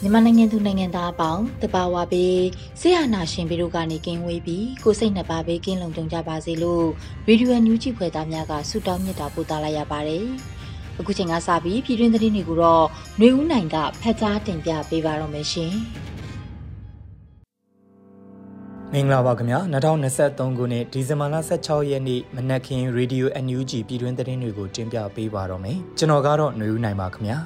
မြန်မာနိုင်ငံသူနိုင်ငံသားအပေါင်းတဘာဝပေးဆရာနာရှင်ပြီးတို့ကနေကင်းဝေးပြီးကိုစိတ်နှစ်ပါးပေးကင်းလုံခြုံကြပါစေလို့ရေဒီယိုညူးကြည့်ဖွယ်သားများကဆုတောင်းမြတ်တာပို့သလာရပါတယ်။အခုချိန်ကစပြီးပြည်တွင်းသတင်းတွေကိုတော့ຫນွေဦးနိုင်ကဖတ်ကြားတင်ပြပေးပါတော့မယ်ရှင်။ မင်္ဂလာပါခင်ဗျာ2023ခုနှစ်ဒီဇင်ဘာလ16ရက်နေ့မနက်ခင်း Radio NUG ပြည်တွင်းသတင်းတွေကိုတင်ပြပေးပါတော့မယ်ကျွန်တော်ကတော့ຫນွေဦးနိုင်ပါခင်ဗျာ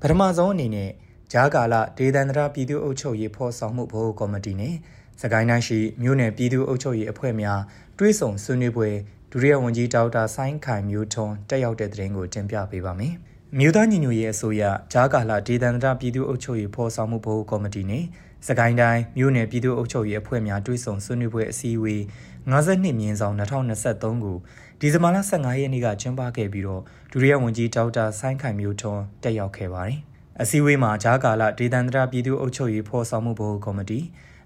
ပထမဆုံးအနေနဲ့ဂျားကာလဒေသန္တရပြည်သူ့အုပ်ချုပ်ရေးဖော်ဆောင်မှုဘိုးကော်မတီနဲ့စကိုင်းတိုင်းရှိမြို့နယ်ပြည်သူ့အုပ်ချုပ်ရေးအဖွဲ့များတွဲဆုံဆွေးနွေးပွဲဒုတိယဝန်ကြီးဒေါက်တာဆိုင်းခိုင်မျိုးထွန်းတက်ရောက်တဲ့သတင်းကိုတင်ပြပေးပါမယ် မြို့သားညီညွတ်ရေးအစိုးရဂျားကာလဒေသန္တရပြည်သူ့အုပ်ချုပ်ရေးဖော်ဆောင်မှုဘိုးကော်မတီနဲ့စကိုင်းတိုင်းမြို့နယ်ပြည်သူ့အုပ်ချုပ်ရေးအဖွဲ့များတွဲဆုံဆွေးနွေးပွဲအစည်းအဝေး52မြင်းဆောင်2023ကိုဒီဇင်ဘာလ15ရက်နေ့ကကျင်းပခဲ့ပြီးတော့ဒုတိယဝန်ကြီးဒေါက်တာဆိုင်းခိုင်မျိုးထွန်းတက်ရောက်ခဲ့ပါတယ်။အစည်းအဝေးမှာဂျားကာလဒေသန္တရပြည်သူ့အုပ်ချုပ်ရေးဖော်ဆောင်မှုဘိုးကော်မတီ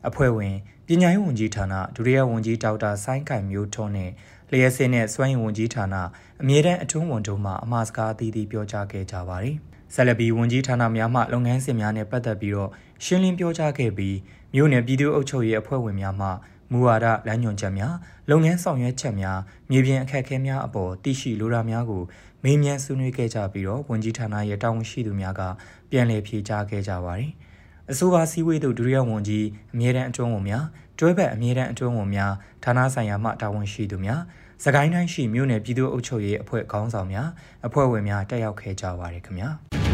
အဖွဲ့ဝင်ပညာရေးဝန်ကြီးဌာနဒုတိယဝန်ကြီးဒေါက်တာဆိုင်းခိုင်မျိုးထွန်းနဲ့ လျှက်စင်းနဲ့စွမ်းရည်ဝန်ကြီးဌာနအမြဲတမ်းအတွင်းဝန်တို့မှအမှားစကားအသီးသီးပြောကြားခဲ့ကြပါတယ်။ဆက်လက်ပြီးဝန်ကြီးဌာနများမှလုပ်ငန်းစဉ်များနဲ့ပတ်သက်ပြီးတော့ရှင်းလင်းပြောကြားခဲ့ပြီးမြို့နယ်ပြည်သူ့အုပ်ချုပ်ရေးအဖွဲ့ဝင်များမှမူဝါဒလမ်းညွှန်ချက်များလုပ်ငန်းဆောင်ရွက်ချက်များမြေပြင်အခက်အခဲများအပေါ်သိရှိလိုတာများကိုမေးမြန်းဆွေးနွေးခဲ့ကြပြီးတော့ဝန်ကြီးဌာနရဲ့တာဝန်ရှိသူများကပြန်လည်ဖြေကြားခဲ့ကြပါတယ်။အဆိုပါစည်းဝေးသို့ဒုတိယဝန်ကြီးအမြဲတမ်းအတွင်းဝန်များတွဲဘက်အမြဲတမ်းအတွင်းဝန်များဌာနဆိုင်ရာမှတာဝန်ရှိသူများ စကိုင်းတိုင်းရှိမြို့နယ်ပြည်သူ့အုပ်ချုပ်ရေးအဖွဲ့ခေါင်းဆောင်များအဖွဲ့ဝင်များတက်ရောက်ခဲ့ကြပါတယ်ခင်ဗျာ။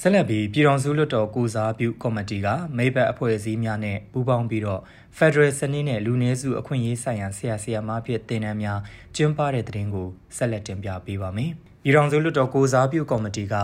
ဆက်လက်ပြီးပြည်တော်စုလွှတ်တော်ကိုစားပြုကော်မတီကမိဘအဖွဲ့အစည်းများနဲ့ပူးပေါင်းပြီးတော့ Federal စနစ်နဲ့လူနည်းစုအခွင့်အရေးဆိုင်ရာဆရာဆရာမဖြစ်တင်နန်းများကျင်းပတဲ့တဲ့တင်ကိုဆက်လက်တင်ပြပေးပါမယ်။ပြည်တော်စုလွှတ်တော်ကိုစားပြုကော်မတီက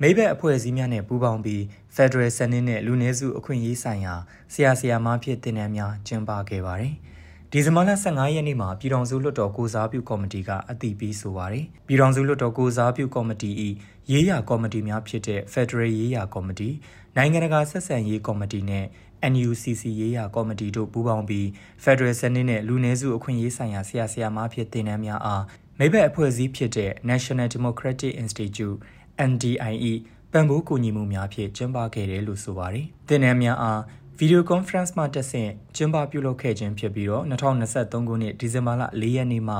မိဘအဖွဲ့အစည်းများနဲ့ပူးပေါင်းပြီး Federal စနစ်နဲ့လူနည်းစုအခွင့်အရေးဆိုင်ရာဆရာဆရာမဖြစ်တင်နန်းများကျင်းပခဲ့ပါတယ်။ ဒီဇင်ဘာလ15ရက်နေ့မှာပြည်ထောင်စုလွှတ်တော်ကိုစားပြုကော်မတီကအတည်ပြုဆိုပါတယ်။ပြည်ထောင်စုလွှတ်တော်ကိုစားပြုကော်မတီ၏ရေးရာကော်မတီများဖြစ်တဲ့ Federal ရေးရာကော်မတီနိုင်ငံတကာဆက်ဆံရေးကော်မတီနဲ့ NUCC ရေးရာကော်မတီတို့ပူးပေါင်းပြီး Federal စနစ်နဲ့လူနည်းစုအခွင့်အရေးဆိုင်ရာဆရာဆရာမဖြစ်တင်နန်းများအားမိဘအဖွဲ့အစည်းဖြစ်တဲ့ National Democratic Institute NDIE ပံ့ပိုးကူညီမှုများဖြင့်ကျင်းပခဲ့တယ်လို့ဆိုပါတယ်။တင်နန်းများအား ဗီဒီယိုကွန်ဖရင့်မှတက်ဆင့်ကျင်းပပြုလုပ်ခဲ့ခြင်းဖြစ်ပြီးတော့2023ခုနှစ်ဒီဇင်ဘာလ4ရက်နေ့မှ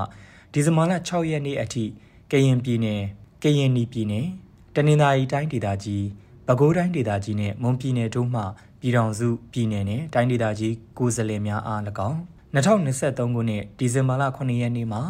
ဒီဇင်ဘာလ6ရက်နေ့အထိကရင်ပြည်နယ်ကရင်နီပြည်နယ်တနင်္သာရီတိုင်းဒေသကြီးပဲခူးတိုင်းဒေသကြီးနဲ့မွန်ပြည်နယ်တို့မှပြည်ထောင်စုပြည်နယ်နဲ့တိုင်းဒေသကြီးကိုယ်စားလှယ်များအား၎င်း2023ခုနှစ်ဒီဇင်ဘာလ9ရက်နေ့မှ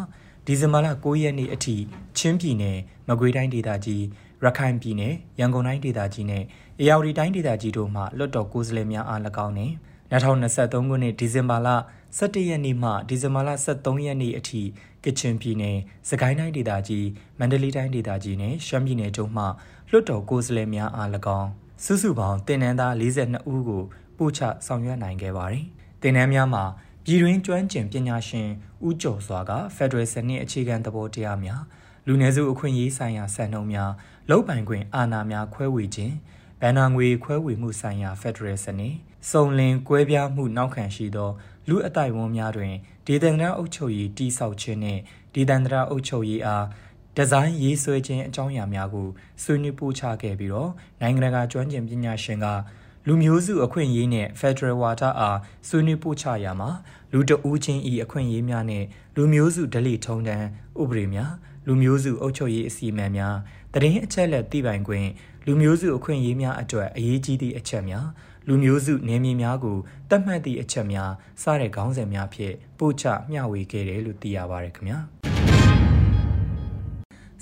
ဒီဇင်ဘာလ9ရက်နေ့အထိချင်းပြည်နယ်မကွေးတိုင်းဒေသကြီးရခိုင်ပြည်နယ်ရန်ကုန်တိုင်းဒေသကြီးနဲ့ အေရဝတီတိုင်းဒေသကြီးတို့မှလွတ်တော်ကိုယ်စားလှယ်များအား၎င်းနှင့်2023ခုနှစ်ဒီဇင်ဘာလ17ရက်နေ့မှဒီဇင်ဘာလ23ရက်နေ့အထိကချင်ပြည်နယ်၊စကိုင်းတိုင်းဒေသကြီး၊မန္တလေးတိုင်းဒေသကြီးနဲ့ရှမ်းပြည်နယ်တို့မှလွတ်တော်ကိုယ်စားလှယ်များအား၎င်းစုစုပေါင်းတင်နန်းသား42ဦးကိုပို့ချဆောင်ရွက်နိုင်ခဲ့ပါတယ်။တင်နန်းများမှာပြည်တွင်းကျွမ်းကျင်ပညာရှင်ဦးကျော်စွာက Federal စနစ်အခြေခံသဘောတရားများလူနည်းစုအခွင့်အရေးဆိုင်ရာစံနှုန်းများလုံပိုင်ခွင့်အာဏာများခွဲဝေခြင်း ဘဏ္ဍာငွေခွဲဝေမှုဆိုင်ရာဖက်ဒရယ်စနစ်စုံလင်ကွဲပြားမှုနောက်ခံရှိသောလူအတိုက်ဝန်းများတွင်ဒေသန္တရအုပ်ချုပ်ရေးတိဆောက်ခြင်းနှင့်ဒေသန္တရအုပ်ချုပ်ရေးအားဒီဇိုင်းရေးဆွဲခြင်းအကြောင်းအရာများကိုဆွေးနွေးပို့ချခဲ့ပြီးတော့နိုင်ငံတကာကျွမ်းကျင်ပညာရှင်ကလူမျိုးစုအခွင့်အရေးနဲ့ Federal ဝါဒအားဆွေးနွေးပို့ချရာမှာလူတဦးချင်းဤအခွင့်အရေးများနဲ့လူမျိုးစုဓလေ့ထုံးတမ်းဥပဒေများလူမျိုးစုအုပ်ချုပ်ရေးအစီအမံများတရင်အချက်လက်သိပိုင်ခွင့် လူမျိုးစုအခွင့်အရေးများအတွက်အရေးကြီးသည့်အချက်များလူမျိုးစုနေမြေများကိုတတ်မှတ်သည့်အချက်များစတဲ့ခေါင်းစဉ်များဖြင့်ပို့ချမျှဝေခဲ့တယ်လို့သိရပါတယ်ခင်ဗျာ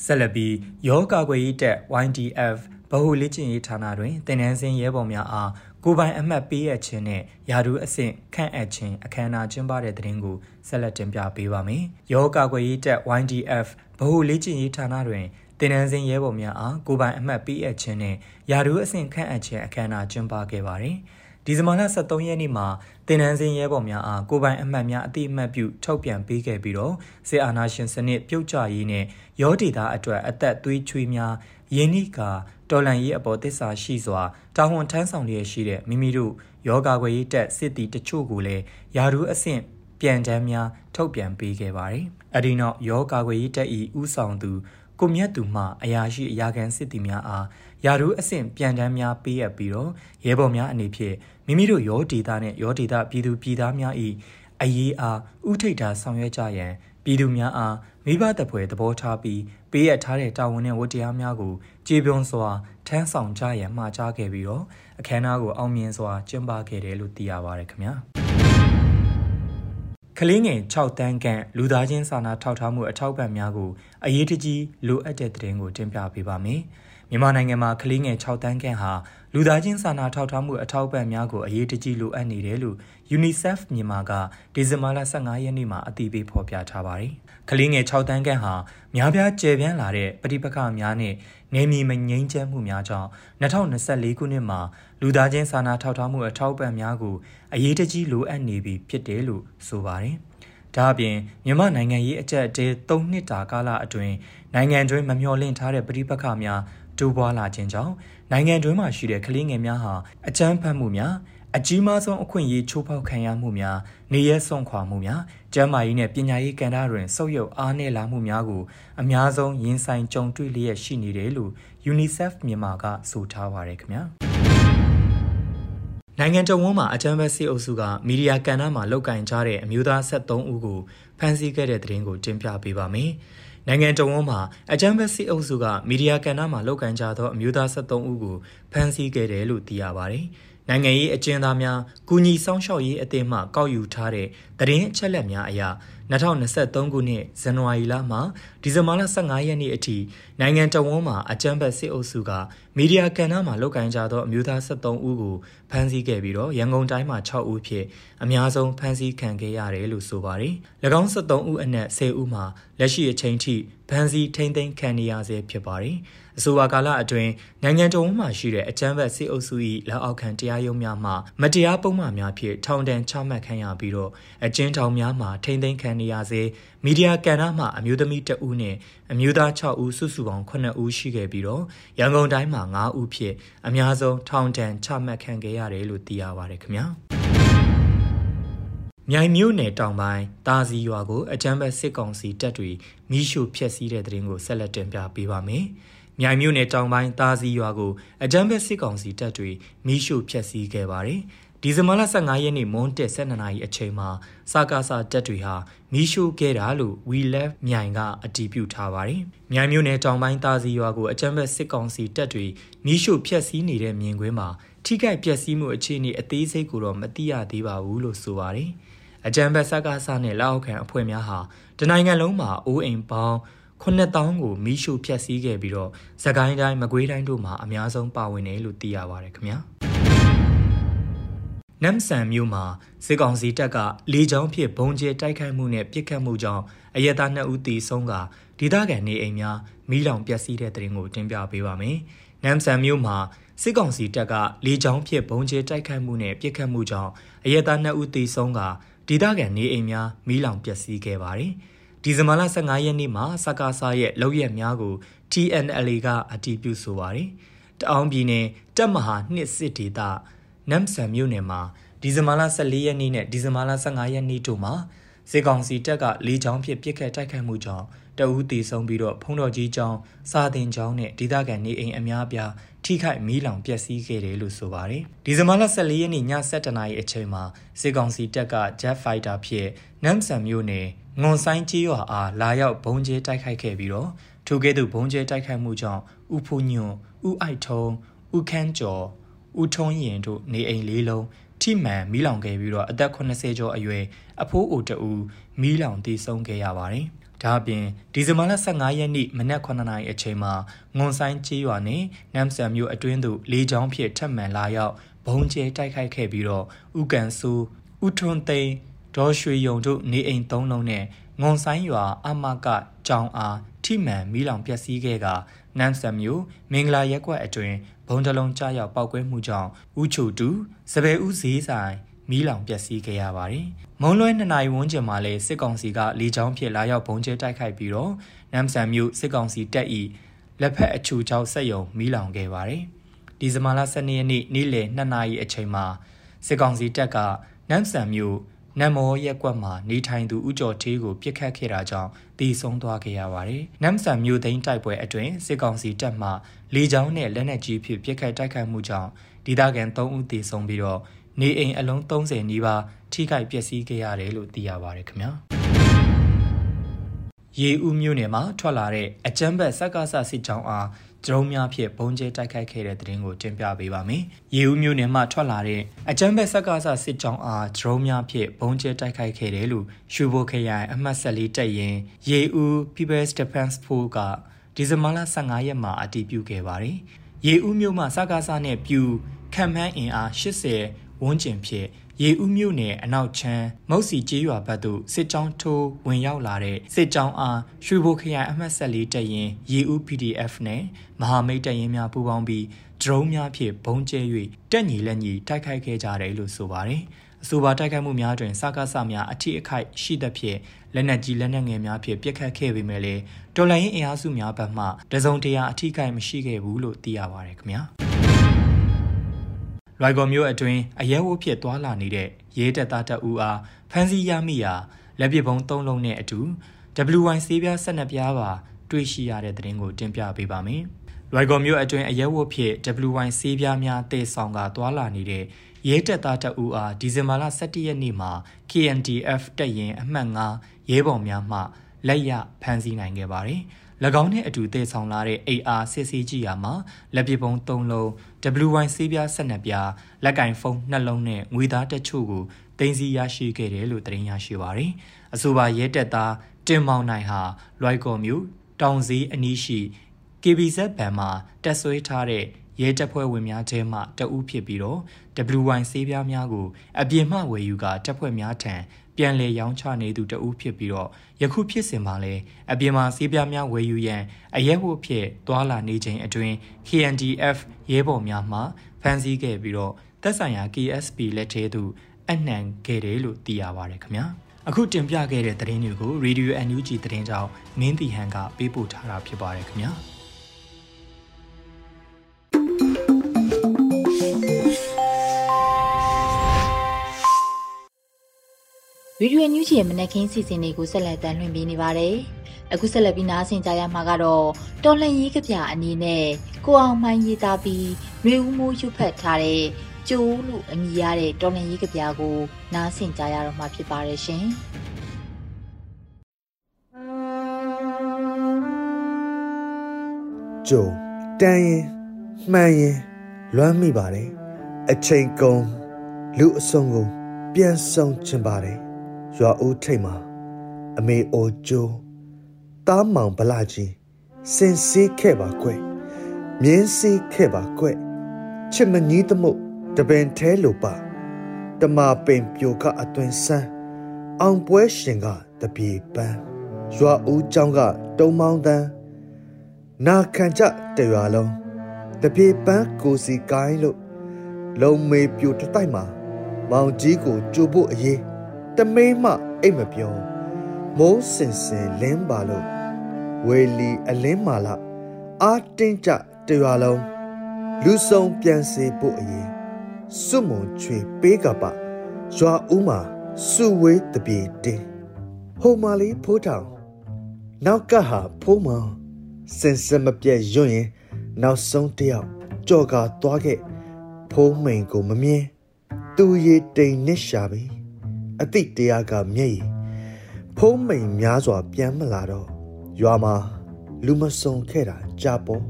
ဆက်လက်ပြီးယောဂကွယ်ရေးတက် YDF ဗဟုလေ့ကျင့်ရေးဌာနတွင်တင်နန်းစင်းရဲဘော်များအားကိုပိုင်အမှတ်ပေးရခြင်းနဲ့ယာဒူးအဆင့်ခန့်အပ်ခြင်းအခမ်းအနားကျင်းပတဲ့တဲ့ရင်ကိုဆက်လက်တင်ပြပေးပါမယ်။ယောဂကွယ်ရေးတက် YDF ဗဟုလေ့ကျင့်ရေးဌာနတွင် တင်နန်းစင်းရဲဘော်များအားကိုပိုင်အမှတ်ပေးအပ်ခြင်းနဲ့ယာဒူးအဆင့်ခန့်အပ်ခြင်းအခမ်းအနားကျင်းပခဲ့ပါတယ်။ဒီဇင်ဘာလ23ရက်နေ့မှာတင်နန်းစင်းရဲဘော်များအားကိုပိုင်အမှတ်များအတိအမှတ်ပြုထုတ်ပြန်ပေးခဲ့ပြီးတော့စေအာနာရှင်စနစ်ပြုတ်ကျရေးနဲ့ရောဒေတာအတွက်အသက်သွေးချွေးများယင်းနိကာတော်လန်ရေးအပေါ်သစ္စာရှိစွာတာဝန်ထမ်းဆောင်လျက်ရှိတဲ့မိမိတို့ယောဂါခွေရေးတက်စစ်တီတချို့ကိုလည်းယာရုအဆင့်ပြန်တမ်းများထုတ်ပြန်ပေးခဲ့ပါတယ်။အဒီနောက်ယောဂါခွေရေးတက်ဤဥဆောင်သူ ကိုမြတ်သူမှအရာရှိအရာခံစစ်တီများအားယာရုအဆင့်ပြန်တမ်းများပေးအပ်ပြီးတော့ရဲဘော်များအနေဖြင့်မိမိတို့ရောဒေတာနဲ့ရောဒေတာပြည်သူပြည်သားများ၏အရေးအားဥထိတ်တာဆောင်ရွက်ကြရန်ပြည်သူများအားမိဘတပွဲသဘောထားပြီးပေးရထားတဲ့တာဝန်နဲ့ဝတ္တရားများကိုကြေပြွန်စွာထမ်းဆောင်ကြရန်မှာကြားခဲ့ပြီးတော့အခမ်းအနားကိုအောင်မြင်စွာကျင်းပခဲ့တယ်လို့သိရပါတယ်ခင်ဗျာ ကလေးငယ်6တန်းခန့်လူသားချင်းစာနာထောက်ထားမှုအထောက်ပံ့များကိုအရေးတကြီးလိုအပ်တဲ့တဲ့ရင်ကိုတင်ပြပေးပါမယ်မြန်မာနိုင်ငံမှာကလေးငယ်6တန်းခန့်ဟာလူသားချင်းစာနာထောက်ထားမှုအထောက်အပံ့များကိုအရေးတကြီးလိုအပ်နေတယ်လို့ UNICEF မြန်မာကဒီဇင်ဘာလ15ရက်နေ့မှာအတည်ပြုဖော်ပြထားပါတယ်။ ကလေးငယ်6တန်းခန့်ဟာများပြားကျယ်ပြန့်လာတဲ့ပဋိပက္ခများနဲ့နေမီမငြိမ်းချမ်းမှုများကြောင့်2024ခုနှစ်မှာလူသားချင်းစာနာထောက်ထားမှုအထောက်အပံ့များကိုအရေးတကြီးလိုအပ်နေပြီဖြစ်တယ်လို့ဆိုပါတယ်။ဒါအပြင်မြန်မာနိုင်ငံရေးအကြက်အတဲ3နှစ်တာကာလအတွင်းနိုင်ငံတွင်းမမျှော်လင့်ထားတဲ့ပဋိပက္ခများတိုးပွားလာခြင်းကြောင့်နိုင်ငံတွင်းမှာရှိတဲ့ကလေးငယ်များဟာအကြမ်းဖက်မှုများအကြီးမားဆုံးအခွင့်အရေးချိုးဖောက်ခံရမှုများနေရဲဆုံးခွာမှုများ ကျန်းမာရေးနဲ့ပညာရေးကဏ္ဍတွင်ဆုတ်ယုတ်အားနည်းလာမှုများကိုအများဆုံးရင်ဆိုင်ကြုံတွေ့လျက်ရှိနေတယ်လို့ UNICEF မြန်မာကဆိုထားပါရခင်ဗျာနိုင်ငံတော်ဝန်မှာအကြမ်းဖက်စစ်အုပ်စုကမီဒီယာကဏ္ဍမှာလောက်ကင်ကြတဲ့အမျိုးသား73ဦးကိုဖမ်းဆီးခဲ့တဲ့တဲ့ရင်ကိုတင်ပြပေးပါမယ်။နိုင်ငံတော်ဝန်မှာအကြမ်းဖက်စစ်အုပ်စုကမီဒီယာကဏ္ဍမှာလောက်ကန်ကြသောအမျိုးသား73ဦးကိုဖမ်းဆီးခဲ့တယ်လို့သိရပါတယ်။ နိုင်ငံရေးအကျဉ်းသားများကုညီဆောင်ရှောက်ရေးအသင်းမှကောက်ယူထားတဲ့သတင်းအချက်အလက်များအရ2023ခုနှစ်ဇန်နဝါရီလမှဒီဇင်ဘာလ15ရက်နေ့အထိနိုင်ငံတော်ဝန်မှာအကြမ်းဖက်စစ်အုပ်စုကမီဒီယာကဏ္ဍမှာလုပ်ကိုင်ကြသောအမျိုးသား73ဦးကိုဖမ်းဆီးခဲ့ပြီးတော့ရန်ကုန်တိုင်းမှာ6ဦးဖြစ်အများဆုံးဖမ်းဆီးခံခဲ့ရတယ်လို့ဆိုပါတယ်။၎င်း73ဦးအနက်10ဦးမှာလက်ရှိအချိန်ထိဖမ်းဆီးထိန်းသိမ်းခံနေရဆဲဖြစ်ပါတယ်။အဆိုပါကာလအတွင်းနိုင်ငံတော်မှာရှိတဲ့အကြမ်းဖက်စစ်အုပ်စု၏လက်အောက်ခံတရားရုံးများမှမတရားပုံမှန်များဖြင့်ထောင်ဒဏ်ချမှတ်ခံရပြီးတော့အကျဉ်းထောင်များမှာထိမ့်သိမ်းခံနေရစေမီဒီယာကဏ္ဍမှအမျိုးသမီး2ဦးနဲ့ အမျိုးသား6ဦးစုစုပေါင်း9ဦးရှိခဲ့ပြီးတော့ရန်ကုန်တိုင်းမှာ9ဦးဖြစ်အများဆုံးထောင်ဒဏ်ချမှတ်ခံခဲ့ရတယ်လို့သိရပါတယ်ခင်ဗျာမြိုင်မြို့နယ်တောင်ပိုင်းတာစီရွာကိုအကြမ်းဖက်စစ်ကောင်စီတပ်တွေမိရှုဖျက်ဆီးတဲ့တဲ့ရင်ကိုဆက်လက်တင်ပြပေးပါမယ်။မြိုင်မြို့နယ်တောင်ပိုင်းသားစီရွာကိုအကြမ်းဖက်စစ်ကောင်စီတပ်တွေမိရှုဖျက်ဆီးခဲ့ပါတယ်။ ဒီဇင်ဘာလ15ရက်နေ့မွန်းတက်12နာရီအချိန်မှာစကားစာတပ်တွေဟာမိရှုခဲ့တာလို့ We Left မြိုင်ကအတည်ပြုထားပါတယ်။မြိုင်မြို့နယ်တောင်ပိုင်းသားစီရွာကိုအကြမ်းဖက်စစ်ကောင်စီတပ်တွေမိရှုဖျက်ဆီးနေတဲ့မြင်ကွင်းမှာထိခိုက်ပျက်စီးမှုအခြေအနေအသေးစိတ်ကိုတော့မသိရသေးပါဘူးလို့ဆိုပါတယ်။အကြမ်းဖက်စကားစာနဲ့လက်အောက်ခံအဖွဲ့များဟာတနိုင်ငံလုံးမှာအိုးအိမ်ပေါင်း9000ကိုမီးရှို့ဖျက်ဆီးခဲ့ပြီးတော့သကိုင်းတိုင်းမကွေးတိုင်းတို့မှာအများဆုံးပါဝင်တယ်လို့သိရပါတယ်ခင်ဗျာ နမ်ဆန်မြို့မှာစစ်ကောင်စီတပ်ကလေကြောင်းဖြင့်ဘုံကျဲတိုက်ခိုက်မှုနဲ့ပစ်ခတ်မှုကြောင့်အရက်သား2ဦးသေဆုံးကဒေသခံနေအိမ်များမီးလောင်ပျက်စီးတဲ့တဲ့ရင်ကိုတင်ပြပေးပါမယ်။နမ်ဆန်မြို့မှာစစ်ကောင်စီတပ်ကလေကြောင်းဖြင့်ဘုံကျဲတိုက်ခိုက်မှုနဲ့ပစ်ခတ်မှုကြောင့်အရက်သား2ဦးသေဆုံးကဒေသခံနေအိမ်များမီးလောင်ပျက်စီးခဲ့ပါတယ်။ဒီဇင်ဘာလ15ရက်နေ့မှာစကားစားရဲ့လောက်ရက်များကို TNLA ကအတည်ပြုဆိုပါတယ်။တအောင်းပြည်နယ်တပ်မဟာနှစ်စစ်ဒေသ နမ်ဆန်မြို့နယ်မှာဒီဇင်ဘာလ14ရက်နေ့နဲ့ဒီဇင်ဘာလ15ရက်နေ့တို့မှာစစ်ကောင်စီတပ်ကလေကြောင်းဖြင့်ပစ်ခတ်တိုက်ခိုက်မှုကြောင့်တအူးတည်ဆုံးပြီးတော့ဖုံတော်ကြီးကျောင်းစာသင်ကျောင်းနဲ့ဒေသခံနေအိမ်အများအပြားထိခိုက်မီးလောင်ပျက်စီးခဲ့တယ်လို့ဆိုပါတယ်။ဒီဇင်ဘာလ14ရက်နေ့ည7:00နာရီအချိန်မှာစစ်ကောင်စီတပ်က Jet Fighter ဖြင့်နမ်ဆန်မြို့နယ်ငွန်ဆိုင်ကြီးရွာအားလာရောက်ဘုံကျဲတိုက်ခိုက်ခဲ့ပြီးတော့ထိုကဲ့သို့ဘုံကျဲတိုက်ခိုက်မှုကြောင့်ဥဖူညွန်ဥအိုက်ထုံဥခန်းကျော် ဥထုံးရင်တို့နေအိမ်လေးလုံးထိမှန်မီးလောင်ခဲ့ပြီးတော့အသက်80ကျော်အရွယ်အဖိုးအိုတဦးမီးလောင်တည်ဆုံးခဲ့ရပါတယ်။ဒါအပြင်ဒီဇင်ဘာလ15ရက်နေ့မနက်9နာရီအချိန်မှာငွန်ဆိုင်ကြီးရွာနဲ့နမ်ဆန်မြို့အတွင်းသို့လေကြောင်းဖြင့်ထပ်မံလာရောက်ဘုံကျဲတိုက်ခိုက်ခဲ့ပြီးတော့ဥကန်ဆူဥထွန်းသိန်းဒေါ်ရွှေယုံတို့နေအိမ်၃လုံးနဲ့ငွန်ဆိုင်ရွာအမကကြောင်အားထိမှန်မီးလောင်ပျက်စီးခဲ့ကနမ်ဆန်မြို့မင်္ဂလာရက်ကွက်အတွင် ဘုံတလုံးကြားရောက်ပောက်ကွဲမှုကြောင့်ဥချိုတူစပယ်ဥဈေးဆိုင်မီးလောင်ပျက်စီးခဲ့ရပါတယ်။မုံလွဲနှစ်နိုင်ဝန်းကျင်မှာလည်းစစ်ကောင်စီကလေကြောင်းဖြစ်လာရောက်ဘုံကျဲတိုက်ခိုက်ပြီးတော့နမ်ဆန်မြို့စစ်ကောင်စီတပ်ဤလက်ဖက်အချူချောက်ဆက်ယုံမီးလောင်ခဲ့ပါတယ်။ဒီဇင်ဘာလ12ရက်နေ့နေ့လယ်2နာရီအချိန်မှာစစ်ကောင်စီတပ်ကနမ်ဆန်မြို့ နမ်မောရက်ကွက်မှာနေထိုင်သူဦးကျော်သေးကိုပြစ်ခတ်ခဲ့တာကြောင့်တည်ဆုံးသွားခဲ့ရပါတယ်။နမ်ဆန်မြို့သိမ်းတိုက်ပွဲအတွင်းစစ်ကောင်စီတပ်မှလေကြောင်းနဲ့လက်နက်ကြီးဖြင့်ပြစ်ခတ်တိုက်ခိုက်မှုကြောင့်ဒေသခံ3ဦးတည်ဆုံးပြီးတော့နေအိမ်အလုံး30နီးပါးထိခိုက်ပျက်စီးခဲ့ရတယ်လို့သိရပါတယ်ခင်ဗျာ။ရေဦးမြို့နယ်မှာထွက်လာတဲ့အကြမ်းဖက်စက္ကစစစ်ကြောင်းအား ဒရုန်းများဖြင့်ဘုံကျဲတိုက်ခိုက်ခဲ့တဲ့တဲ့ရင်ကိုတင်ပြပေးပါမယ်။ရေဦးမြို့နယ်မှထွက်လာတဲ့အကြမ်းဖက်စက္ကစစစ်ကြောင်းအားဒရုန်းများဖြင့်ဘုံကျဲတိုက်ခိုက်ခဲ့တယ်လို့ရွှေဘိုခရိုင်အမှတ်14တပ်ရင်ရေဦး People's Defense Force ကဒီဇင်ဘာလ15ရက်မှာအတည်ပြုခဲ့ပါတယ်။ရေဦးမြို့မှာစက္ကစနဲ့ပြူခံမှန်းအင်အား80ဝန်းကျင်ဖြင့် ရေဦးမြို့နယ်အနောက်ချမ်းမုတ်စီကျေးရွာဘက်သို့စစ်ကြောင်းထိုးဝင်ရောက်လာတဲ့စစ်ကြောင်းအားရွှေဘိုခရိုင်အမှတ်ဆက်လေးတပ်ရင်ရေဦး PDF နဲ့မဟာမိတ်တပ်ရင်များပူးပေါင်းပြီးဒရုန်းများဖြင့်ဘုံကျဲ၍တက်ညီလက်ညီတိုက်ခိုက်ခဲ့ကြတယ်လို့ဆိုပါတယ်။အဆိုပါတိုက်ခိုက်မှုများတွင်စကားဆများအထိအခိုက်ရှိသဖြင့်လက်နက်ကြီးလက်နက်ငယ်များဖြင့်ပစ်ခတ်ခဲ့ပေမဲ့လည်းတော်လိုင်းရင်အင်အားစုများဘက်မှတစုံတရာအထိခိုက်မရှိခဲ့ဘူးလို့သိရပါတယ်ခင်ဗျာ။ လွိုင်ကော်မြို့အတွင်းအရဲဝုတ်ဖြစ်သွားလာနေတဲ့ရဲတပ်သားတပ်ဦးအားဖမ်းဆီးရမိရာလက်ပစ်ပုံး၃လုံးနဲ့အတူ WY ဆေးပြား၁၂ပြားပါတွေ့ရှိရတဲ့သတင်းကိုတင်ပြပေးပါမယ်။လွိုင်ကော်မြို့အတွင်းအရဲဝုတ်ဖြစ် WY ဆေးပြားများတည်ဆောင်ကသွားလာနေတဲ့ရဲတပ်သားတပ်ဦးအားဒီဇင်ဘာလ17ရက်နေ့မှာ KNDF တပ်ရင်အမှတ်9ရဲဘော်များမှလက်ရဖမ်းဆီးနိုင်ခဲ့ပါတယ်။၎ င်းနဲ့အတူတည်ဆောင်လာတဲ့ AR စစ်ဆေးကြည့်ရမှာလက်ပစ်ပုံး၃လုံး WY ဆေးပြား12ပြားလက်ကင်ဖုန်း2လုံးနဲ့ငွေသားတချို့ကိုတင်စီရရှိခဲ့တယ်လို့သတင်းရရှိပါရယ်အဆိုပါရဲတပ်သားတင်မောင်နိုင်ဟာလွိုက်ကော်မြို့တောင်စည်းအနီးရှိ KBZ ဘဏ်မှာတက်ဆွဲထားတဲ့ရဲတပ်ဖွဲ့ဝင်များထဲမှတဦးဖြစ်ပြီးတော့ WY ဆေးပြားများကိုအပြင်မှဝယ်ယူကတပ်ဖွဲ့များထံ ပြန်လည်ရောင်းချနေသူတဦးဖြစ်ပြီးတော့ယခုဖြစ်စဉ်မှာလည်းအပြင်မှာဆေးပြားများဝယ်ယူရန်အရဲဖို့ဖြစ်သွာလာနေချိန်အတွင်း KNDF ရဲဘော်များမှဖမ်းဆီးခဲ့ပြီးတော့သက်ဆိုင်ရာ KSP လက်ထဲသို့အနှံခဲ့တယ်လို့သိရပါတယ်ခင်ဗျာအခုတင်ပြခဲ့တဲ့သတင်းတွေကို Radio NUG သတင်းကြောင်းမင်းတီဟန်ကပေးပို့ထားတာဖြစ်ပါတယ်ခင်ဗျာ ဗီဒီယိုညူးချီရဲ့မနက်ခင်းစီစဉ်တွေကိုဆက်လက်တင်လွှင့်ပေးနေပါတယ်။အခုဆက်လက်ပြီးနားဆင်ကြရမှာကတော့တော်လှန်ရေးကဗျာအနေနဲ့ကိုအောင်မိုင်းရေးသားပြီးနှွေဦးမိုးရွတ်ဖတ်ထားတဲ့ကျိုးလို့အမည်ရတဲ့တော်လှန်ရေးကဗျာကိုနားဆင်ကြရတော့မှာဖြစ်ပါတယ်ရှင်။ကျုံတန်းရင်မှန်ရင်လွမ်းမိပါတယ်။အချိန်ကုန်လူအစုံကိုပြန်ဆောင်ချင်ပါတယ် ရွာဦးထိတ်မှာအမေအိုကျိုးတားမောင်ဗလာကြီးစင်စေးခဲ့ပါကွယ်မြင်းစေးခဲ့ပါကွယ်ချစ်မကြီးသမှုတပင်ထဲလိုပါတမာပင်ပြိုကအသွင်ဆန်းအောင်ပွဲရှင်ကတပြေပန်းရွာဦးကျောင်းကတုံမောင်းတန်းနာခံကြတရွာလုံးတပြေပန်းကိုစီကိုင်းလို့လုံမေပြိုတတိုက်မှာမောင်ကြီးကိုကြိုဖို့အရေး တမိမ့်မှအိတ်မပြောမိုးစင်စင်လင်းပါလို့ဝေလီအလင်းမာလာအာတင်းကြတရွာလုံးလူဆုံးပြန်စေဖို့အရင်စွမုံချွေပေးကပရွာဦးမှာစုဝေးတပြေတင်းဟိုမာလေးဖိုးထောင်နောက်ကဟာဖိုးမောင်စင်စမပြက်ရွရင်နောက်ဆုံးတယောက်ကြော်ကာသွားခဲ့ဖိုးမိန်ကိုမမြင်သူရေတိမ်နစ်ရှာပြီ အတိတရားကမျက်ရည်ဖုံးမိန်များစွာ ပြန်မလာတော့ရွာမှာလူမစုံခဲ့တာကြာပေါ်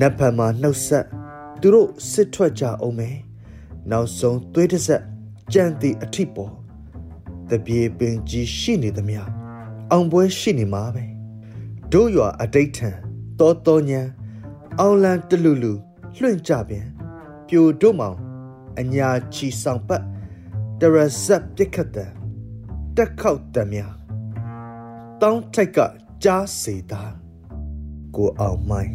နတ်ဖန်မှာနှုတ်ဆက်သူတို့စစ်ထွက်ကြအောင်မယ်နောက်ဆုံးသွေးတစ်ဆက်ကြံ့သည့်အထိပေါ်တပြေပင်ကြီးရှိနေသမျှအောင်ပွဲရှိနေမှာပဲတို့ရွာအတိတ်ထံတောတောညံအောင်လန်တလူလူလွှင့်ကြပြန်ပြိုတို့မောင်အညာချီဆောင်ပတ် တရဇက်ပြက်ခတ်တဲ့တက်ခောက်တည်းများတောင်းထိုက်ကကြားစေတာကိုအောင်မိုင်း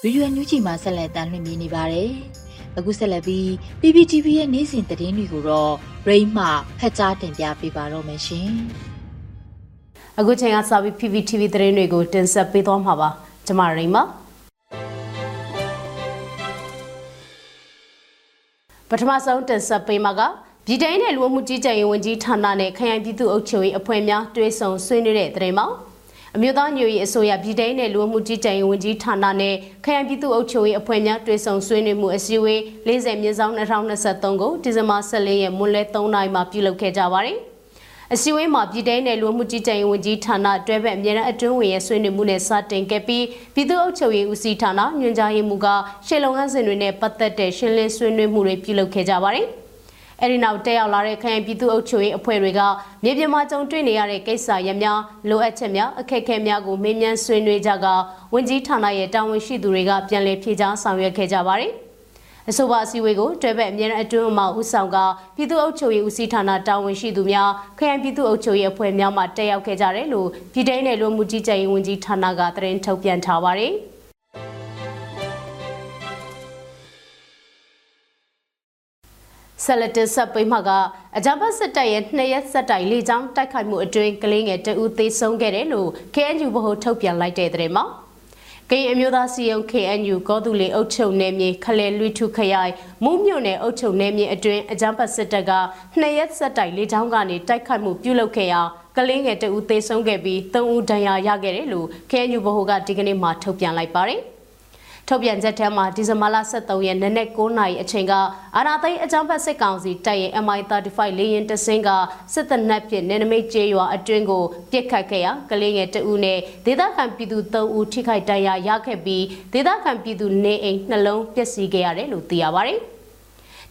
ဗီဒီယိုညူးချီမှာဆက်လက်တမ်းလွှင့်ပြနေပါတယ်။အခုဆက်လက်ပြီး PPTV ရဲ့နေ့စဉ်သတင်းတွေကိုတော့ Rain မှဖတ်ကြားတင်ပြပေးပါတော့မယ်ရှင်။ အခုချိန်ကစပြီး PPTV သတင်းတွေကိုတင်ဆက်ပေးသွားမှာပါကျွန်မရိမပထမဆုံးတင်ဆက်ပေးမှာကပြည်တိုင်းနယ်လူမှုကြီးကြပ်ရေးဝန်ကြီးဌာနနဲ့ခရိုင်ပြည်သူ့အုပ်ချုပ်ရေးအဖွဲ့များတွဲဆုံဆွေးနွေးတဲ့သတင်းမှာအမျိုးသားညွေရေးအစိုးရပြည်တိုင်းနယ်လူမှုကြီးကြပ်ရေးဝန်ကြီးဌာနနဲ့ခရိုင်ပြည်သူ့အုပ်ချုပ်ရေးအဖွဲ့များတွဲဆုံဆွေးနွေးမှုအစည်းအဝေး40မြင်းဆောင်2023ကိုဒီဇင်ဘာ14ရက်မွန်းလယ်3နာရီမှာပြုလုပ်ခဲ့ကြပါတယ်။ အစည်းအဝေးမှာပြည်တိုင်းနယ်လူမှုကြီးကြပ်ရေးဝန်ကြီးဌာနတွဲဘက်အမြဲတမ်းအတွင်းဝင်ရဲ့ဆွေးနွေးမှုနဲ့စတင်ခဲ့ပြီးပြည်သူ့အုပ်ချုပ်ရေးဦးစီးဌာနညွှန်ကြားရေးမှူးကရှေ့လုံငန်းစဉ်တွေနဲ့ပတ်သက်တဲ့ရှင်းလင်းဆွေးနွေးမှုတွေပြုလုပ်ခဲ့ကြပါတယ်။အဲဒီနောက်တက်ရောက်လာတဲ့ခရိုင်ပြည်သူ့အုပ်ချုပ်ရေးအဖွဲ့တွေကမြေပြင်မှာကြုံတွေ့နေရတဲ့ကိစ္စရများလိုအပ်ချက်များအခက်အခဲများကိုမေးမြန်းဆွေးနွေးကြကဝန်ကြီးဌာနရဲ့တာဝန်ရှိသူတွေကပြန်လည်ဖြေကြားဆောင်ရွက်ခဲ့ကြပါတယ်။ အဆိုပါအစည်းအဝေးကိုတွဲဘက်အမြဲတမ်းအတွင်းမှဦးဆောင်ကပြည်သူ့အုပ်ချုပ်ရေးဦးစီးဌာနတာဝန်ရှိသူများခရိုင်ပြည်သူ့အုပ်ချုပ်ရေးအဖွဲ့များမှတက်ရောက်ခဲ့ကြတယ်လို့ပြည်ထောင်နယ်လူမှုကြီးကြပ်ရေးဝန်ကြီးဌာနကသတင်းထုတ်ပြန်ထားပါတယ်ဆက်လက်တင်ဆက်ပေးမှာကအကြံဖတ်စစ်တပ်ရဲ့နှစ်ရက်ဆက်တိုင်လေကြောင်းတိုက်ခိုက်မှုအတွင်းကလေးငယ်တဦးသေဆုံးခဲ့တယ်လို့ KNU ဗဟိုထုတ်ပြန်လိုက်တဲ့သတင်းမှာ ကရင်အမျိုးသားစီယုံ KNU ကောသူလေအုပ်ချုပ်နယ်မြေခလဲလွိထုခရိုင်မုံမြို့နယ်အုပ်ချုပ်နယ်မြေအတွင်းအကြမ်းဖက်စစ်တပ်ကနှစ်ရက်ဆက်တိုက်လေကြောင်းကနေတိုက်ခိုက်မှုပြုလုပ်ခဲ့ရာကလေးငယ်တဦးသေဆုံးခဲ့ပြီး၃ဦးဒဏ်ရာရခဲ့တယ်လို့ KNU ဗဟိုကဒီကနေ့မှထုတ်ပြန်လိုက်ပါတယ်။ ထုတ်ပြန်ချက်ထဲမှာဒီဇင်ဘာလ23ရက်နေ့နက်9နာရီအချိန်ကအာနာသိန်းအကြမ်းဖက်စစ်ကောင်စီတပ်ရဲ့ MI35 လေရင်တစင်းကစစ်တပ်နက်ဖြင့်နေနမိတ်ကျေးရွာအတွင်းကိုပြစ်ခတ်ခဲ့ရာကလေးငယ်တဦးနဲ့ဒေသခံပြည်သူ3ဦးထိခိုက်ဒဏ်ရာရခဲ့ပြီးဒေသခံပြည်သူနေအိမ်နှလုံးပျက်စီးခဲ့ရတယ်လို့သိရပါတယ်။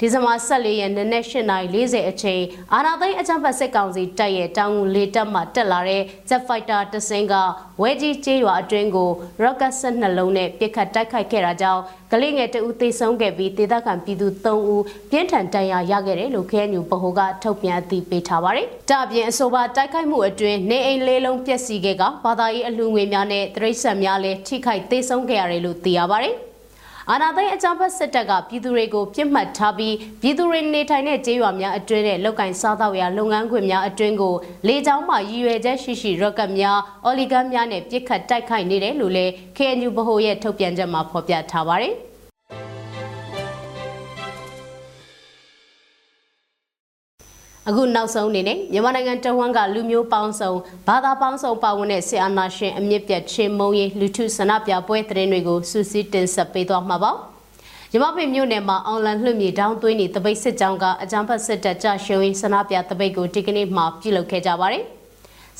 ဒီဇင်ဘာ14ရက်နေ့နဲ့8:40အချိန်အာနာသိန်းအကြမ်းဖက်စစ်ကောင်စီတပ်ရဲ့တောင်ငူလေတပ်မှတက်လာတဲ့ Jet Fighter တစင်းကဝဲကြီးကျေးရွာအတွင်းကို rocket ဆက်နှလုံးနဲ့ပစ်ခတ်တိုက်ခိုက်ခဲ့တာကြောင့်ကလေးငယ်တဦးသေဆုံးခဲ့ပြီးဒေသခံပြည်သူ3ဦးပြင်းထန်ဒဏ်ရာရခဲ့တယ်လို့ KNU ဗဟိုကထုတ်ပြန်အသိပေးထားပါတယ်။ဒါအပြင်အဆိုပါတိုက်ခိုက်မှုအတွင်းနေအိမ်လေးလုံးပျက်စီးခဲ့ကဘာသာရေးအလှူငွေများနဲ့တရိတ်ဆန်များလည်းထိခိုက်သေဆုံးခဲ့ရတယ်လို့သိရပါတယ်။ အာဏာသိမ်းအကြမ်းဖက်စစ်တပ်ကပြည်သူတွေကိုပြစ်မှတ်ထားပြီးပြည်သူတွေနေထိုင်တဲ့ကျေးရွာများအတွင်းနဲ့လောက်ကင်စားသောက်ရာလုပ်ငန်းခွင်များအတွင်းကိုလေကြောင်းမှရည်ရွယ်ချက်ရှိရှိရော့ကတ်များအော်လီဂန်များနဲ့ပြစ်ခတ်တိုက်ခိုက်နေတယ်လို့လည်း KNU ဗဟိုရဲ့ထုတ်ပြန်ချက်မှာဖော်ပြထားပါတယ်။ အခုနောက်ဆုံးအနေနဲ့မြန်မာနိုင်ငံတဝန်းကလူမျိုးပေါင်းစုံဘာသာပေါင်းစုံပါဝင်တဲ့ဆီအာနာရှင်အမြင့်ပြတ်ချင်းမုံရီလူထုဆန္ဒပြပွဲသတင်းတွေကိုစူးစီးတင်ဆက်ပေးသွားမှာပါရမဖေမြို့နယ်မှာအွန်လိုင်းလွှင့်မြေတောင်းသွင်းနေတပိတ်စစ်ကြောင်းကအကြမ်းဖက်စစ်တပ်ကြရှုံးဆန္ဒပြတပိတ်ကိုဒီကနေ့မှပြုလုပ်ခဲ့ကြပါတယ်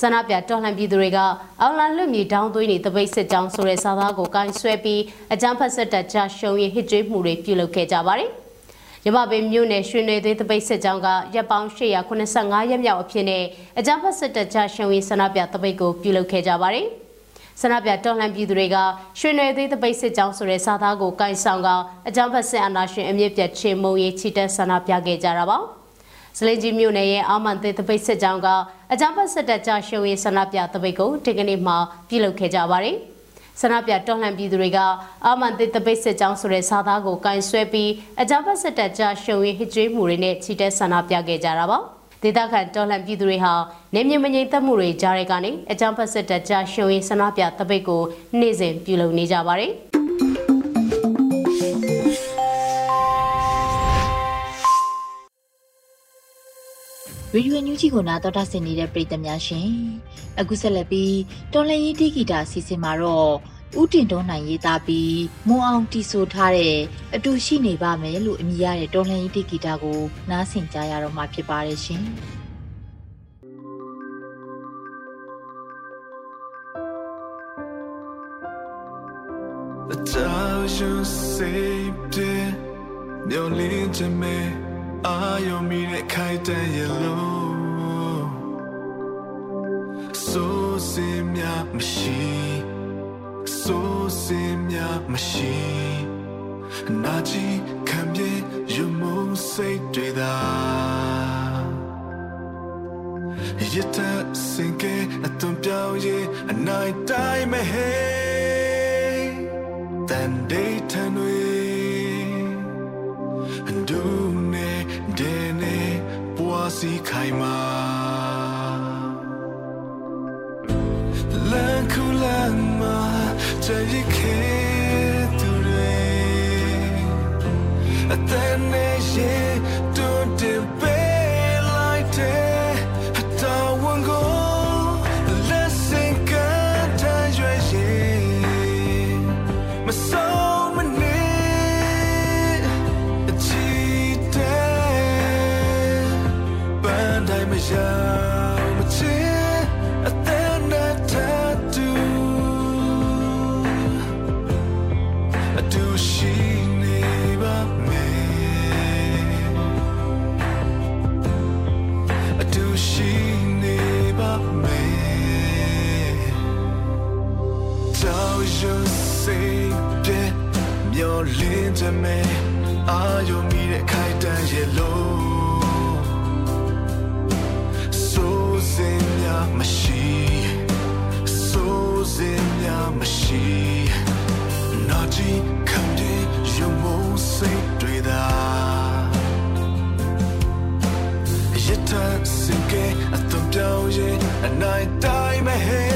ဆန္ဒပြတော်လှန်ပြည်သူတွေကအွန်လိုင်းလွှင့်မြေတောင်းသွင်းနေတပိတ်စစ်ကြောင်းဆိုတဲ့စာသားကိုကိုင်းဆွဲပြီးအကြမ်းဖက်စစ်တပ်ကြရှုံးဟစ်ကြွေးမှုတွေပြုလုပ်ခဲ့ကြပါတယ် ရမပင်မြို့နယ်ရွှေနေသေးတပိတ်စစ်ကြောင်းကရပ်ပေါင်း885ရက်မြောက်အဖြစ်နဲ့အကြမ်းဖက်စစ်တပ်ချရှုံးရေးဆန္ဒပြတပိတ်ကိုပြုလုပ်ခဲ့ကြပါတယ်။ဆန္ဒပြတော်လှန်ပြည်သူတွေကရွှေနေသေးတပိတ်စစ်ကြောင်းဆိုတဲ့စာသားကိုကန်ဆောင်ကအကြမ်းဖက်စစ်အာဏာရှင်အမြင့်ပြတ်ချေမှုရေးချီတက်ဆန္ဒပြခဲ့ကြတာပါ။စလင်ကြီးမြို့နယ်ရဲ့အာမန်သေးတပိတ်စစ်ကြောင်းကအကြမ်းဖက်စစ်တပ်ချရှုံးရေးဆန္ဒပြတပိတ်ကိုဒီကနေ့မှပြုလုပ်ခဲ့ကြပါတယ်။ ဆန္ဒပြတော်လှန်ပြည်သူတွေကအာမန်တေတပိတ်စစ်ကြောင်းဆိုတဲ့စာသားကိုကင်ဆွဲပြီးအကြမ်းဖက်စစ်တပ်ကြားရှုံရင်ဟစ်ကြွေးမှုတွေနဲ့ချီတက်ဆန္ဒပြခဲ့ကြတာပါဒေသခံတော်လှန်ပြည်သူတွေဟာနေမြင့်မငြိမ်သက်မှုတွေကြားရကနေအကြမ်းဖက်စစ်တပ်ကြားရှုံရင်ဆန္ဒပြတပိတ်ကိုနေ့စဉ်ပြုလုပ်နေကြပါတယ် ရေဒီယိုညူးကြီးကိုနာတော်တာဆင်နေတဲ့ပရိသတ်များရှင်အခုဆက်လက်ပြီးတော်လန်ရေးတီဂီတာစီစဉ်မှာတော့ဦးတင်တော်နိုင်ရေးသားပြီးမွန်အောင်တီဆိုထားတဲ့အတူရှိနေပါမယ်လို့အမည်ရတဲ့တော်လန်ရေးတီဂီတာကိုနားဆင်ကြရတော့မှာဖြစ်ပါတယ်ရှင်အကြောင်းရှင်စေပြေမျောလင်းချင်မဲ့ အာယုံမီတဲ့ခိုင်တဲ့ရလို့ဆိုစင်များမရှိဆိုစင်များမရှိနာကြည့်ခံပြေယူမှုစိတ်တွေသာရတဲ့စင်ကအသွင်ပြောင်းရဲ့အနိုင်တိုင်းမဟဲတန်ဒေး စီခိုင်မာလန်ခုလန်မာချေခေသူတွေအတန်နေရေ your linter me are you me that kind of yellow င်းရဲ့အနိုင်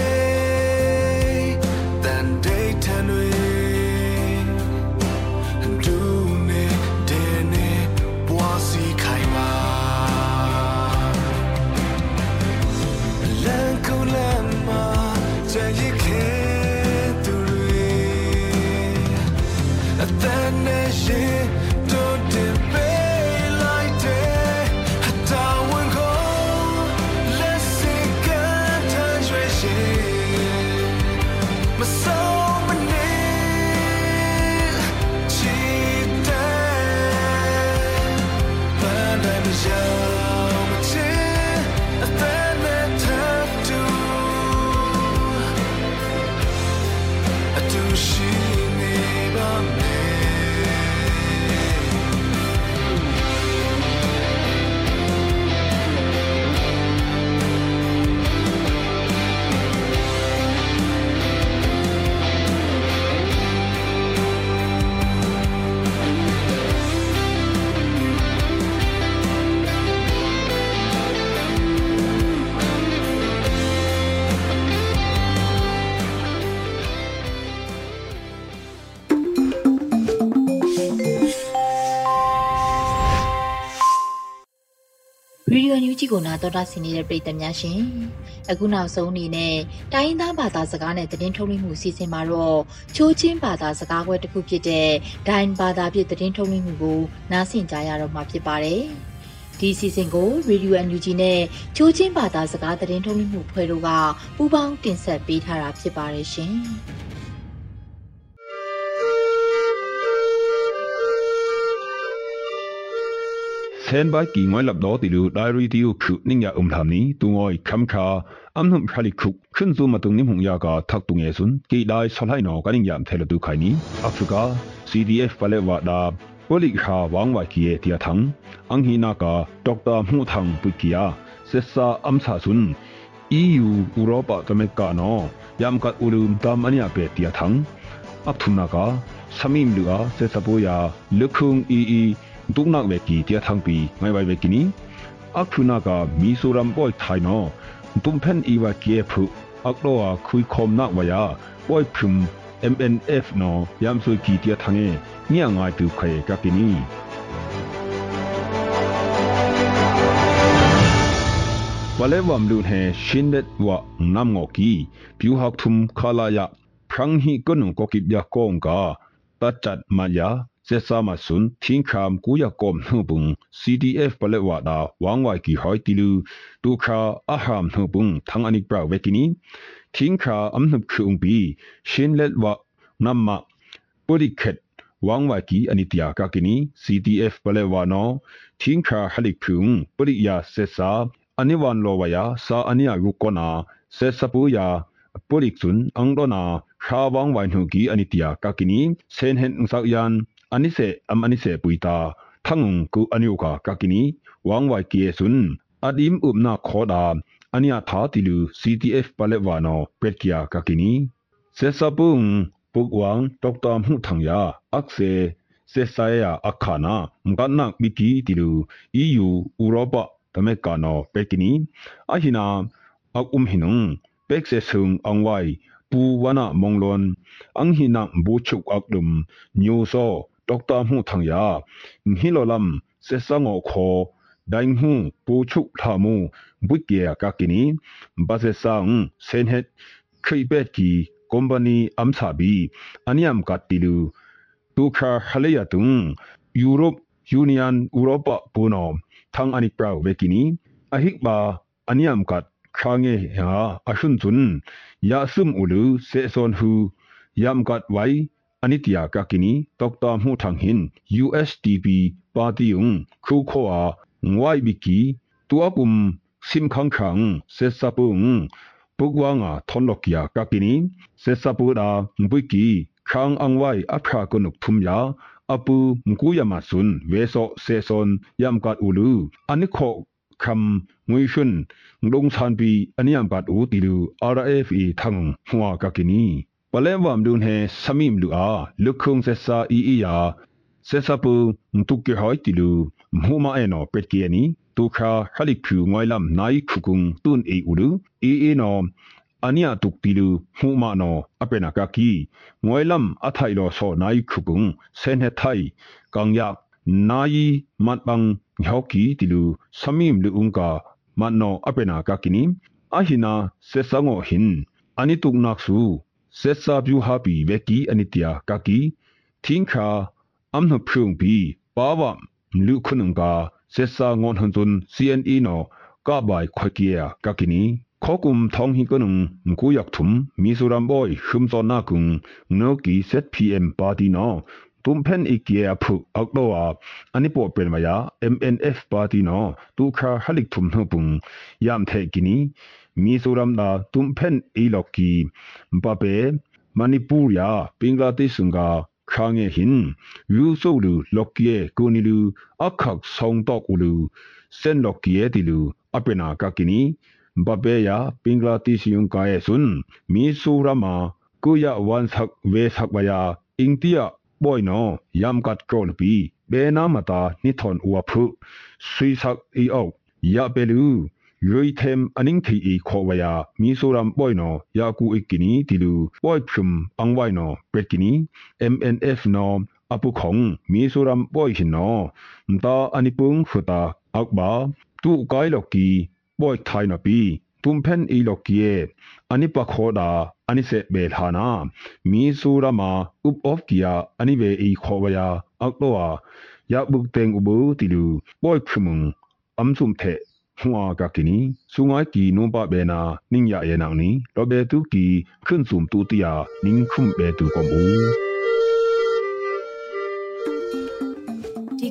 ရေဒီယိုညူးကြီးကိုနာတော်တာဆင်နေတဲ့ပရိသတ်များရှင်အခုနောက်ဆုံးအနေနဲ့တိုင်းရင်းသားဘာသာစကားနဲ့သတင်းထုတ်လွှင့်မှုအစီအစဉ်မှာတော့ချိုးချင်းဘာသာစကားခွဲတစ်ခုဖြစ်တဲ့ဒိုင်ဘာသာပြည့်သတင်းထုတ်လွှင့်မှုကိုနားဆင်ကြရတော့မှာဖြစ်ပါတယ်ဒီအစီအစဉ်ကိုရေဒီယိုအန်ယူဂျီနဲ့ချိုးချင်းဘာသာစကားသတင်းထုတ်လွှင့်မှုဖွဲ့တို့ကပူးပေါင်းတင်ဆက်ပေးထားတာဖြစ်ပါတယ်ရှင် hen ba ki ngoi lap do ti lu diary ti u khu ning ya um tham ni tu ngoi kham kha am num khali khu khun zu ma tung nim hung ya ga thak tu nge sun ki dai sa lai no ka ning yam the lu tu khai ni africa cdf pa le wa da ပိုလိခါဝေါင္ဝိုက်ကီယေတီယထံအင်္ဂိနာကာဒေါက်တာမှုထံပုကီယာဆက်ဆာအမ်ဆာဆွန်း EU ဥရောပကမေကာနောယမ်ကတ်ဥရုမ်တမ်အနိယပေတီယထံအပ္ထုနာကာသမီမ်လူအာဆက်စပိုယာလခုံအီအီ ဒုနာဝေကီတီယထံပီငိုင်ဝိုင်ဝေကီနီအခုနာကမီဆိုရမ်ဘောထိုင်နော်တုံဖန်အီဝါကီဖုအခလောခွိခုံနာဝယာဘွိုဖုံ MNF နော်ယမ်ဆွေကီတီယထံငေညငါတူခေကကီနီ balewam lu he shindet wa nam ngo ki pyu hak thum khala ya prang hi konung ko kip ya kong ka ta chat ma ya se ze sama sun thing kham ku ya kom nu bung cdf pale wa da wang wai ki hoi tilu tu kha aham nu bung thang anik pra wekini thing kha am nup khung bi shin let wa namma purikhet wang wai ki anitia ka kini cdf pale wa no thing kha halik phung puriya se sa aniwan lo wa ya sa ania yu kona se sapu ya purik sun angdona kha wang wai nu ki anitia ka kini sen hen sak yan anise am anise puita thangung ku anyuka kakini wangwai kiesun adim umna khoda ania tha tilu CTF palewano petkia kakini sesapung pukwang doktor mu thangya akse sesaya akhana mkanna miki tilu EU Europa tamekano pekini ahina akum hinung peksesung angwai puwana monglon anghina buchuk akdum nyuso တောက်တာမှုထံယာနိလလမ်စေဆငောခောဒိုင်ဟုပူချုထာမှုဘွိကေယကကိနီဘာစေဆန်စင်ဟက်ခရိဘက်ကီကွန်ပဏီအမ်ဆာဘီအနိယမ်ကတီလူဒုခာဟလေယတုံယူရိုပယူနီယန်ဥရောပပူနောထံအနိပရာဝေကိနီအဟိဘာအနိယမ်ကတ်ခါငေဟာအရှွန်းဇွန်းယာဆုမ်ဥလူစေဆွန်ဟူယမ်ကတ်ဝိုင် aniam katilu tukha haleya tung europe union europa puno thang ani prau vekini ahik ba aniam kat khange ha ashun chun ya sum ulu se son hu yam kat wai anitia kakini tokta mu thang hin USDP party ung khu kho a ngwai biki tuapum sim khang khang se sapung ပုကွာငါထွန်လော့ကီယာကကီနီစေစပူဒါဘွိကီခန်းအန်ဝိုင်အဖရာကနုထုမ်ယာအပူမကူယမဆွန်ဝေဆောစေဆွန်ယမ်ကတ်ဦးလူအနိခောคำงวยชุนลงชานปีอันยามปัดอูติลู RFE ทังหัวกะกินี ဝလဲဝမ်ဒုန်ဟေဆမိမ်လူအာလုခုံဆက်ဆာအီအီယာဆက်ဆပူမတုကေဟိုက်တီလူမူမအေနောပက်ကီယနီဒုခာဟလိခုငွိုင်လမ်နိုင်ခုကုံတွန်အီအူလူအီအီနောအနိယတုကတီလူမူမနောအပေနာကကီငွိုင်လမ်အထိုင်လောဆောနိုင်ခုကုံဆဲနေထိုင်ကောင်ယနိုင်မတ်ပန်းဟောက်ကီတီလူဆမိမ်လူဥံကာမနောအပေနာကကီနီအဟိနာဆက်ဆောငိုဟင်အနိတုကနက်ဆူ sesabyu habi veki anitya kaki thinka amna phung bi pawa mlu khunung ka sesa ngon hanjun cne no ka bai khwakia kakini khokum thong hi konung mku yak thum mizoram boy hum zo na kung no ki set pm party no กนุงมกุยักทุมมิสุรัมบอยชุมซอนากุงโนกีเซตพีเอ็มปาร์ตีนอตุมเพนอีเกียพุอักโดอาอันนี้ปอเป็นมายา MNF ปาร์ตีนอตุคาฮัลิกทุมนปุงยามเทกินีมิสุรัมดาตุมเพนอีลอกีมปาเปมณิปูรยาปิงกลาเทศงกาခါငယ်ဟင်ယူဆိုလူလော့ကီယေကိုနီလူအခက်ဆောင်တော့ကူလူစန်လော့ကီယေတီလူအပနာကကီနီဘဘေယာပင်္ဂလာတိစီယုံကာယေဆွန်မီဆူရမာကိုယဝန်သက်ဝေသက်ဝယာအင်တီယာ ဘွိုင်နောယမ်ကတ်ကောလပီဘေနာမတာနိထွန်ဝဖုဆွီဆက်အီအောယပေလူရွေ thêm aning thi i khowaya mizoram boino yaku ikini tilu boy phum angwai no petkini mnf no apu khong mizoram boy hin no mta anipung futa akba tu kai loki boy thai no pi tum phen i loki e ani pa khoda ani se be thana mizorama up of kia ani be i khowaya akloa ya buk teng ubu tilu boy phumung amsum the ဟွာကကီနီဆုငိုင်းကီနိုဘဘေနာနင်းရရဲ့နောင်နီ လောဘေတူကီခွန်းစုံတူတယာနင်းခုမ်ဘေတူကဘူဒီ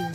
ူ